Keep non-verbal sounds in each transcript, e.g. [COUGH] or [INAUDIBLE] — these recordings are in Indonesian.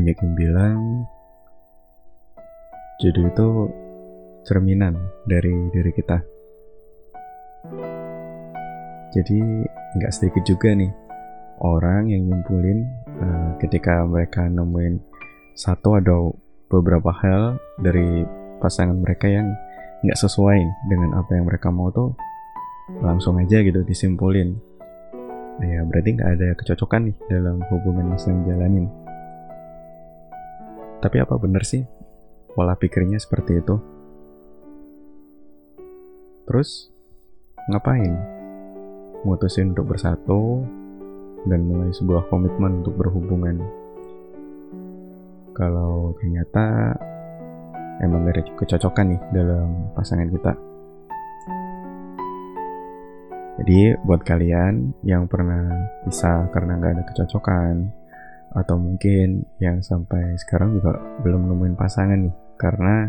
Banyak yang bilang jodoh itu cerminan dari diri kita. Jadi nggak sedikit juga nih orang yang nyimpulin uh, ketika mereka nemuin satu atau beberapa hal dari pasangan mereka yang nggak sesuai dengan apa yang mereka mau tuh langsung aja gitu disimpulin ya berarti nggak ada kecocokan nih dalam hubungan yang sedang jalanin tapi apa bener sih pola pikirnya seperti itu? Terus ngapain? Mutusin untuk bersatu dan mulai sebuah komitmen untuk berhubungan. Kalau ternyata emang gak ada kecocokan nih dalam pasangan kita. Jadi buat kalian yang pernah pisah karena nggak ada kecocokan atau mungkin yang sampai sekarang juga belum nemuin pasangan nih karena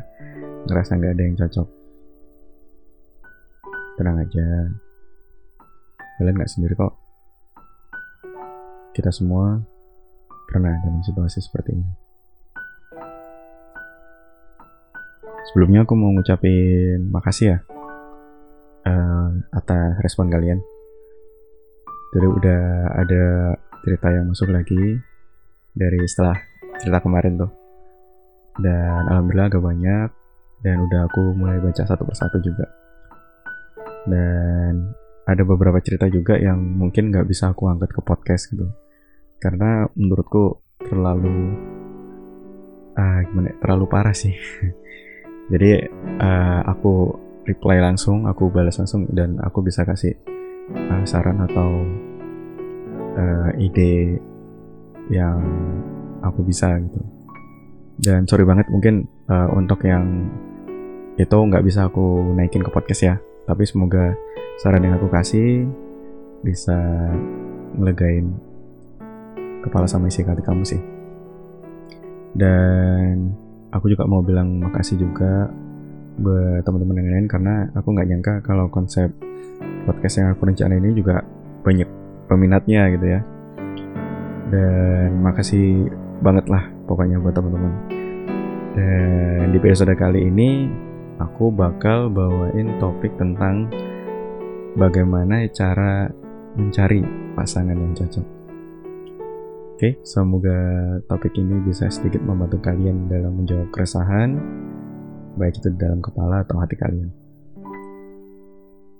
ngerasa nggak ada yang cocok. Tenang aja, kalian nggak sendiri kok. Kita semua pernah dalam situasi seperti ini. Sebelumnya aku mau ngucapin makasih ya uh, atas respon kalian. Jadi udah ada cerita yang masuk lagi dari setelah cerita kemarin tuh. Dan alhamdulillah agak banyak dan udah aku mulai baca satu persatu juga. Dan ada beberapa cerita juga yang mungkin nggak bisa aku angkat ke podcast gitu. Karena menurutku terlalu ah gimana ya, terlalu parah sih. [LAUGHS] Jadi uh, aku reply langsung, aku balas langsung dan aku bisa kasih uh, saran atau uh, ide yang aku bisa gitu. Dan sorry banget mungkin uh, untuk yang itu nggak bisa aku naikin ke podcast ya. Tapi semoga saran yang aku kasih bisa ngelegain kepala sama isi hati kamu sih. Dan aku juga mau bilang makasih juga buat teman-teman yang lain karena aku nggak nyangka kalau konsep podcast yang aku rencana ini juga banyak peminatnya gitu ya dan makasih banget lah pokoknya buat teman-teman. Dan di episode kali ini aku bakal bawain topik tentang bagaimana cara mencari pasangan yang cocok. Oke semoga topik ini bisa sedikit membantu kalian dalam menjawab keresahan baik itu di dalam kepala atau hati kalian.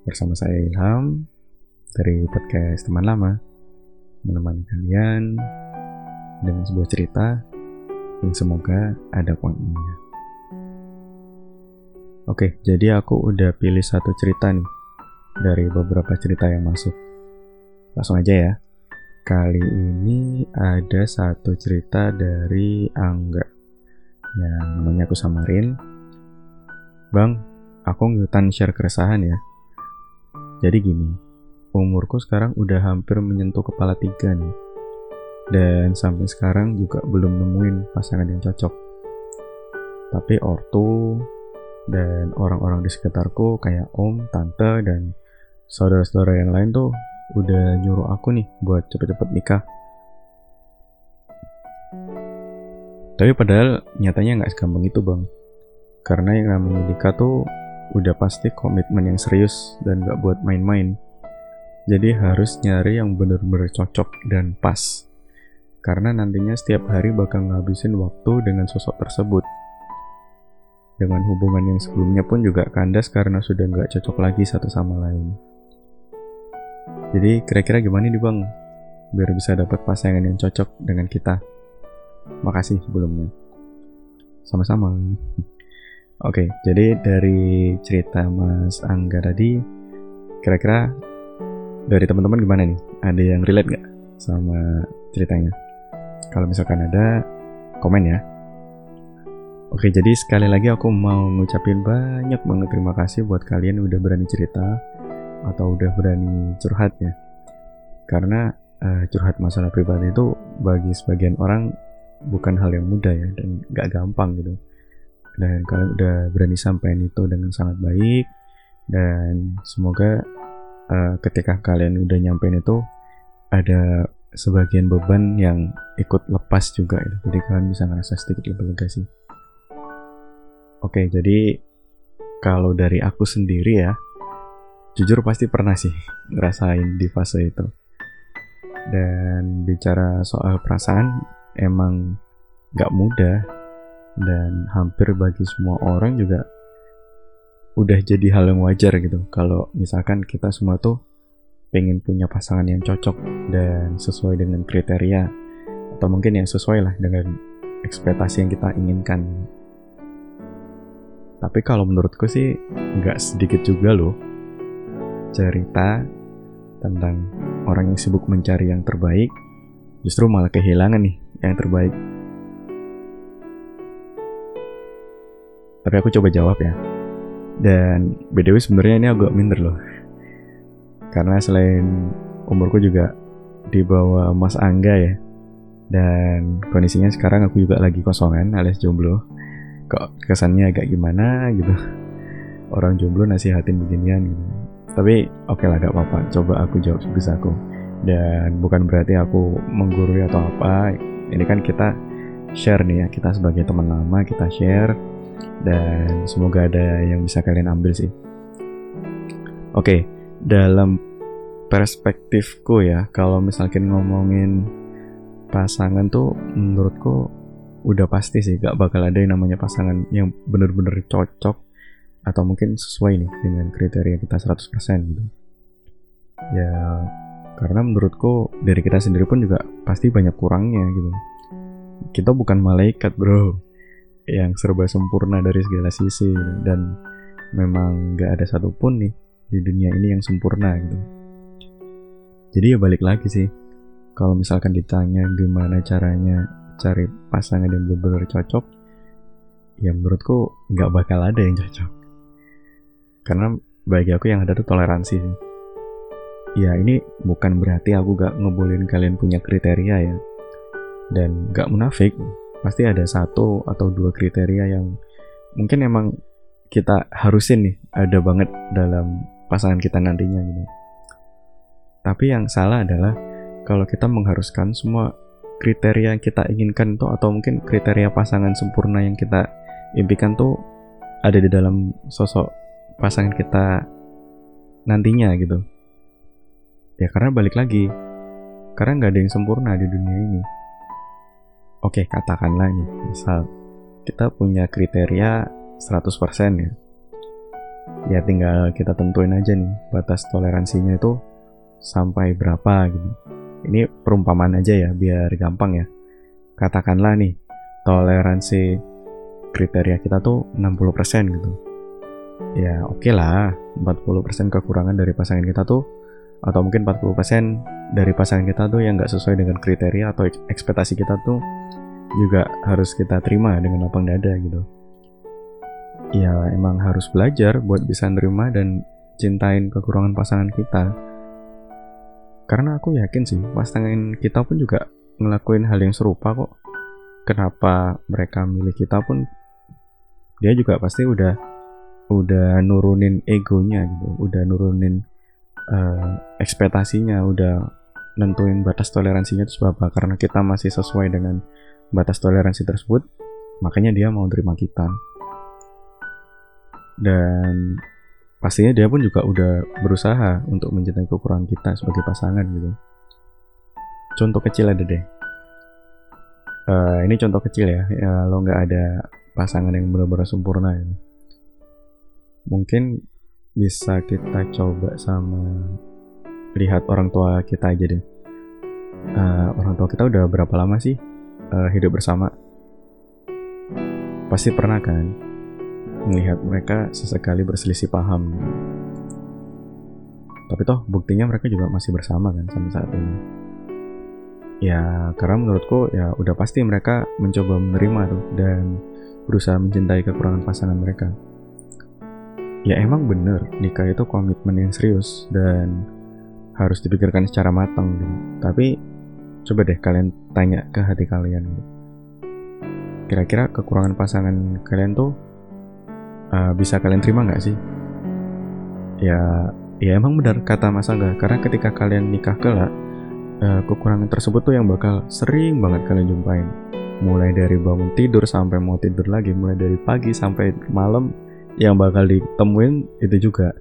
Bersama saya Ilham dari podcast Teman Lama, menemani kalian dengan sebuah cerita yang semoga ada poinnya. Oke, jadi aku udah pilih satu cerita nih dari beberapa cerita yang masuk. Langsung aja ya. Kali ini ada satu cerita dari Angga yang namanya aku samarin Bang, aku ngikutan share keresahan ya. Jadi gini, umurku sekarang udah hampir menyentuh kepala tiga nih. Dan sampai sekarang juga belum nemuin pasangan yang cocok. Tapi ortu dan orang-orang di sekitarku kayak om, tante, dan saudara-saudara yang lain tuh udah nyuruh aku nih buat cepet-cepet nikah. Tapi padahal nyatanya nggak segampang itu bang. Karena yang namanya nikah tuh udah pasti komitmen yang serius dan gak buat main-main. Jadi harus nyari yang bener-bener cocok dan pas. Karena nantinya setiap hari bakal ngabisin waktu dengan sosok tersebut. Dengan hubungan yang sebelumnya pun juga kandas karena sudah gak cocok lagi satu sama lain. Jadi kira-kira gimana nih bang? Biar bisa dapat pasangan yang cocok dengan kita. Makasih sebelumnya. Sama-sama. [LAUGHS] Oke, jadi dari cerita Mas Angga tadi, kira-kira dari teman-teman gimana nih? Ada yang relate nggak sama ceritanya? Kalau misalkan ada, komen ya. Oke, jadi sekali lagi aku mau ngucapin banyak banget terima kasih buat kalian udah berani cerita atau udah berani curhat ya. Karena uh, curhat masalah pribadi itu bagi sebagian orang bukan hal yang mudah ya dan gak gampang gitu dan kalian udah berani sampaikan itu dengan sangat baik dan semoga uh, ketika kalian udah nyampein itu ada sebagian beban yang ikut lepas juga ya. Jadi kalian bisa ngerasa sedikit lebih lega sih. Oke, jadi kalau dari aku sendiri ya, jujur pasti pernah sih ngerasain di fase itu. Dan bicara soal perasaan, emang gak mudah dan hampir bagi semua orang juga udah jadi hal yang wajar gitu. Kalau misalkan kita semua tuh pengen punya pasangan yang cocok dan sesuai dengan kriteria atau mungkin yang sesuai lah dengan ekspektasi yang kita inginkan. Tapi kalau menurutku sih nggak sedikit juga loh cerita tentang orang yang sibuk mencari yang terbaik justru malah kehilangan nih yang terbaik. Tapi aku coba jawab ya dan BDW sebenarnya ini agak minder loh. Karena selain umurku juga di bawah Mas Angga ya. Dan kondisinya sekarang aku juga lagi kosongan alias jomblo. Kok kesannya agak gimana gitu. Orang jomblo nasihatin beginian gitu. Tapi oke okay lah gak apa-apa. Coba aku jawab sebisa aku. Dan bukan berarti aku menggurui atau apa. Ini kan kita share nih ya. Kita sebagai teman lama kita share dan semoga ada yang bisa kalian ambil sih. Oke, dalam perspektifku ya, kalau misalkan ngomongin pasangan tuh menurutku udah pasti sih gak bakal ada yang namanya pasangan yang bener-bener cocok atau mungkin sesuai nih dengan kriteria kita 100% gitu. Ya, karena menurutku dari kita sendiri pun juga pasti banyak kurangnya gitu. Kita bukan malaikat, Bro yang serba sempurna dari segala sisi dan memang gak ada satupun nih di dunia ini yang sempurna gitu. Jadi ya balik lagi sih, kalau misalkan ditanya gimana caranya cari pasangan yang benar-benar cocok, ya menurutku nggak bakal ada yang cocok. Karena bagi aku yang ada tuh toleransi. Ya ini bukan berarti aku gak ngebolehin kalian punya kriteria ya. Dan gak munafik, pasti ada satu atau dua kriteria yang mungkin emang kita harusin nih ada banget dalam pasangan kita nantinya gitu. Tapi yang salah adalah kalau kita mengharuskan semua kriteria yang kita inginkan itu atau mungkin kriteria pasangan sempurna yang kita impikan tuh ada di dalam sosok pasangan kita nantinya gitu. Ya karena balik lagi, karena nggak ada yang sempurna di dunia ini Oke, katakanlah nih, misal kita punya kriteria 100% ya. Ya tinggal kita tentuin aja nih batas toleransinya itu sampai berapa gitu. Ini perumpamaan aja ya biar gampang ya. Katakanlah nih toleransi kriteria kita tuh 60% gitu. Ya oke okay lah, 40% kekurangan dari pasangan kita tuh atau mungkin 40% dari pasangan kita tuh yang nggak sesuai dengan kriteria atau ekspektasi kita tuh juga harus kita terima dengan lapang dada gitu. Ya emang harus belajar buat bisa nerima dan cintain kekurangan pasangan kita. Karena aku yakin sih pasangan kita pun juga ngelakuin hal yang serupa kok. Kenapa mereka milih kita pun dia juga pasti udah udah nurunin egonya gitu, udah nurunin uh, ekspektasinya, udah nentuin batas toleransinya itu sebab? Karena kita masih sesuai dengan batas toleransi tersebut, makanya dia mau terima kita. Dan pastinya dia pun juga udah berusaha untuk mencintai kekurangan kita sebagai pasangan gitu. Contoh kecil ada deh. Uh, ini contoh kecil ya, ya lo nggak ada pasangan yang benar-benar sempurna ya. Mungkin bisa kita coba sama lihat orang tua kita aja deh. Uh, orang tua kita udah berapa lama sih uh, hidup bersama, pasti pernah kan melihat mereka sesekali berselisih paham. Tapi toh buktinya mereka juga masih bersama kan sampai saat ini. Ya karena menurutku ya udah pasti mereka mencoba menerima tuh dan berusaha mencintai kekurangan pasangan mereka. Ya emang bener nikah itu komitmen yang serius dan harus dipikirkan secara matang gitu. Tapi Coba deh kalian tanya ke hati kalian. Kira-kira kekurangan pasangan kalian tuh uh, bisa kalian terima nggak sih? Ya, ya emang benar kata Mas Angga. Karena ketika kalian nikah kelak, uh, kekurangan tersebut tuh yang bakal sering banget kalian jumpain mulai dari bangun tidur sampai mau tidur lagi mulai dari pagi sampai malam yang bakal ditemuin itu juga.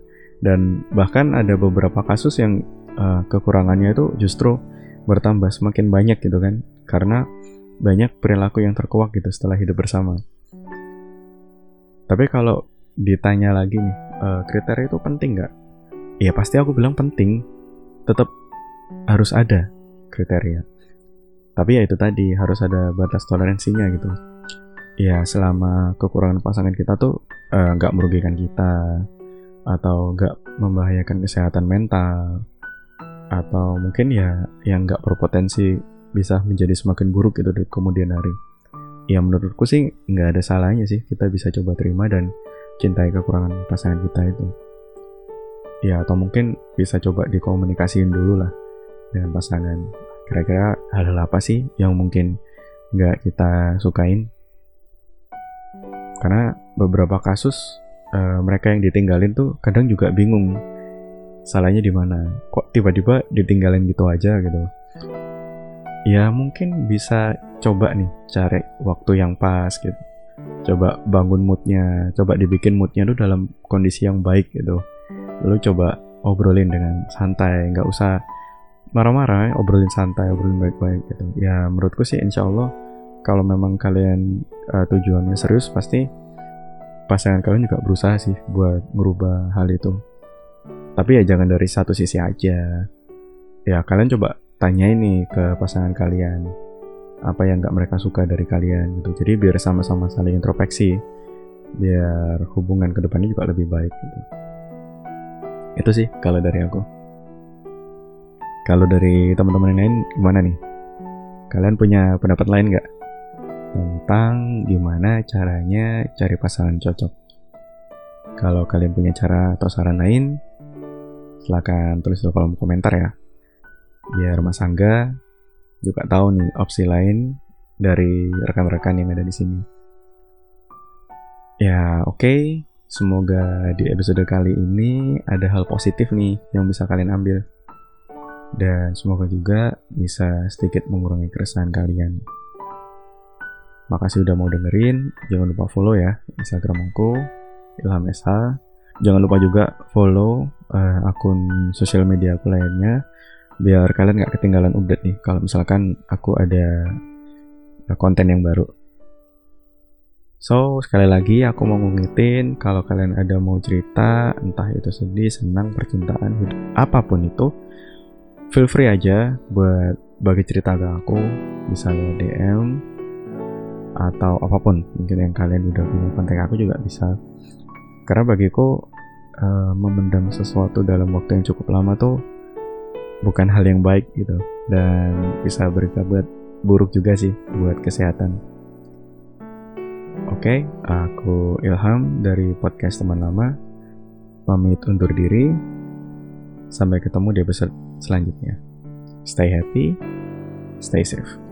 Dan bahkan ada beberapa kasus yang uh, kekurangannya itu justru bertambah semakin banyak gitu kan. Karena banyak perilaku yang terkuak gitu setelah hidup bersama. Tapi kalau ditanya lagi nih uh, kriteria itu penting nggak? Ya pasti aku bilang penting. Tetap harus ada kriteria. Tapi ya itu tadi harus ada batas toleransinya gitu ya selama kekurangan pasangan kita tuh eh, nggak uh, merugikan kita atau nggak membahayakan kesehatan mental atau mungkin ya yang nggak berpotensi bisa menjadi semakin buruk gitu di kemudian hari. Ya menurutku sih nggak ada salahnya sih kita bisa coba terima dan cintai kekurangan pasangan kita itu. Ya atau mungkin bisa coba dikomunikasiin dulu lah dengan pasangan. Kira-kira hal-hal apa sih yang mungkin nggak kita sukain karena beberapa kasus uh, mereka yang ditinggalin tuh kadang juga bingung salahnya di mana? Kok tiba-tiba ditinggalin gitu aja gitu? Ya mungkin bisa coba nih cari waktu yang pas gitu. Coba bangun moodnya coba dibikin moodnya tuh dalam kondisi yang baik gitu. Lalu coba obrolin dengan santai nggak usah marah-marah obrolin santai obrolin baik-baik gitu. Ya menurutku sih insya Allah kalau memang kalian uh, tujuannya serius pasti pasangan kalian juga berusaha sih buat merubah hal itu. Tapi ya jangan dari satu sisi aja. Ya kalian coba tanya ini ke pasangan kalian apa yang nggak mereka suka dari kalian gitu. Jadi biar sama-sama saling introspeksi biar hubungan ke depannya juga lebih baik gitu. Itu sih kalau dari aku. Kalau dari teman-teman yang lain gimana nih? Kalian punya pendapat lain nggak tentang gimana caranya cari pasangan cocok? Kalau kalian punya cara atau saran lain, silahkan tulis di kolom komentar ya. Biar Mas Angga juga tahu nih opsi lain dari rekan-rekan yang ada di sini. Ya, oke. Okay. Semoga di episode kali ini ada hal positif nih yang bisa kalian ambil dan semoga juga bisa sedikit mengurangi keresahan kalian. Makasih udah mau dengerin, jangan lupa follow ya Instagram aku, Ilham SH. Jangan lupa juga follow uh, akun sosial media aku lainnya, biar kalian gak ketinggalan update nih kalau misalkan aku ada konten yang baru. So, sekali lagi aku mau ngingetin kalau kalian ada mau cerita, entah itu sedih, senang, percintaan, hidup, apa pun itu, feel free aja buat bagi cerita ke aku bisa lewat DM atau apa pun mungkin yang kalian udah punya kontak aku juga bisa karena bagiku uh, memendam sesuatu dalam waktu yang cukup lama tuh bukan hal yang baik gitu dan bisa berakibat buruk juga sih buat kesehatan. Oke, okay, aku Ilham dari podcast teman lama. Pamit undur diri. Sampai ketemu di episode selanjutnya. Stay happy, stay safe.